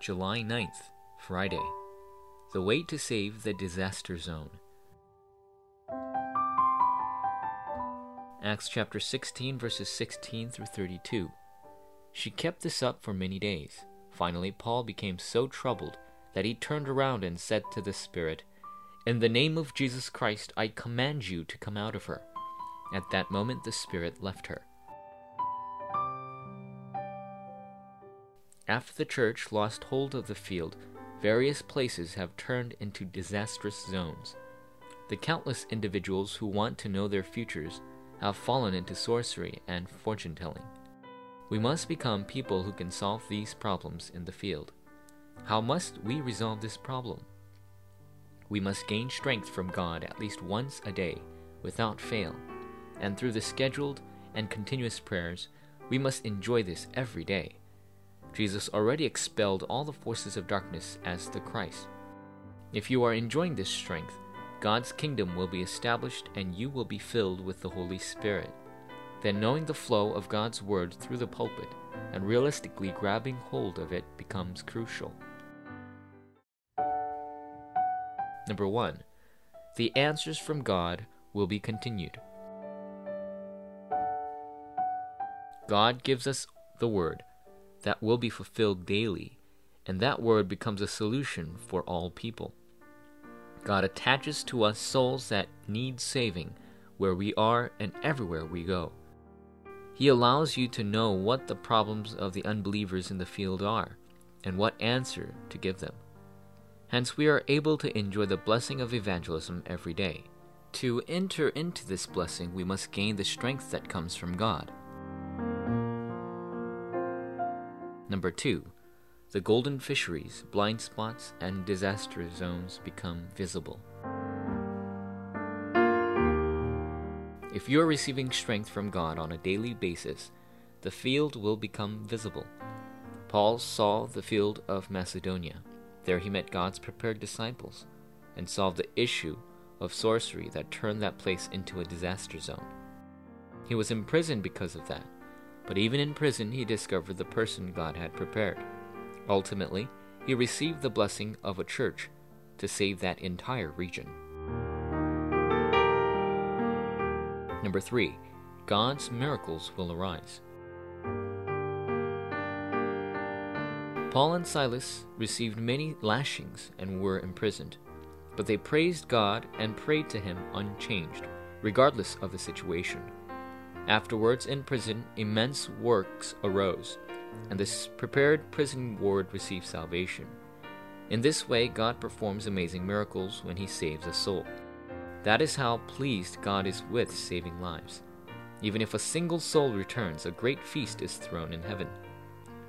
July 9th, Friday. The way to save the disaster zone. Acts chapter 16, verses 16 through 32. She kept this up for many days. Finally, Paul became so troubled that he turned around and said to the Spirit, In the name of Jesus Christ, I command you to come out of her. At that moment, the Spirit left her. After the church lost hold of the field, various places have turned into disastrous zones. The countless individuals who want to know their futures have fallen into sorcery and fortune telling. We must become people who can solve these problems in the field. How must we resolve this problem? We must gain strength from God at least once a day, without fail, and through the scheduled and continuous prayers, we must enjoy this every day. Jesus already expelled all the forces of darkness as the Christ. If you are enjoying this strength, God's kingdom will be established and you will be filled with the Holy Spirit. Then, knowing the flow of God's Word through the pulpit and realistically grabbing hold of it becomes crucial. Number one, the answers from God will be continued. God gives us the Word that will be fulfilled daily, and that Word becomes a solution for all people. God attaches to us souls that need saving where we are and everywhere we go. He allows you to know what the problems of the unbelievers in the field are and what answer to give them. Hence, we are able to enjoy the blessing of evangelism every day. To enter into this blessing, we must gain the strength that comes from God. Number two, the golden fisheries, blind spots, and disaster zones become visible. If you are receiving strength from God on a daily basis, the field will become visible. Paul saw the field of Macedonia. There he met God's prepared disciples and solved the issue of sorcery that turned that place into a disaster zone. He was imprisoned because of that, but even in prison he discovered the person God had prepared. Ultimately, he received the blessing of a church to save that entire region. Number three, God's miracles will arise. Paul and Silas received many lashings and were imprisoned, but they praised God and prayed to Him unchanged, regardless of the situation. Afterwards, in prison, immense works arose, and this prepared prison ward received salvation. In this way, God performs amazing miracles when He saves a soul. That is how pleased God is with saving lives. Even if a single soul returns, a great feast is thrown in heaven.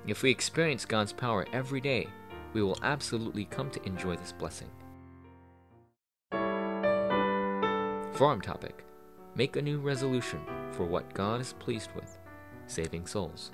If we experience God's power every day, we will absolutely come to enjoy this blessing. Forum topic Make a new resolution for what God is pleased with saving souls.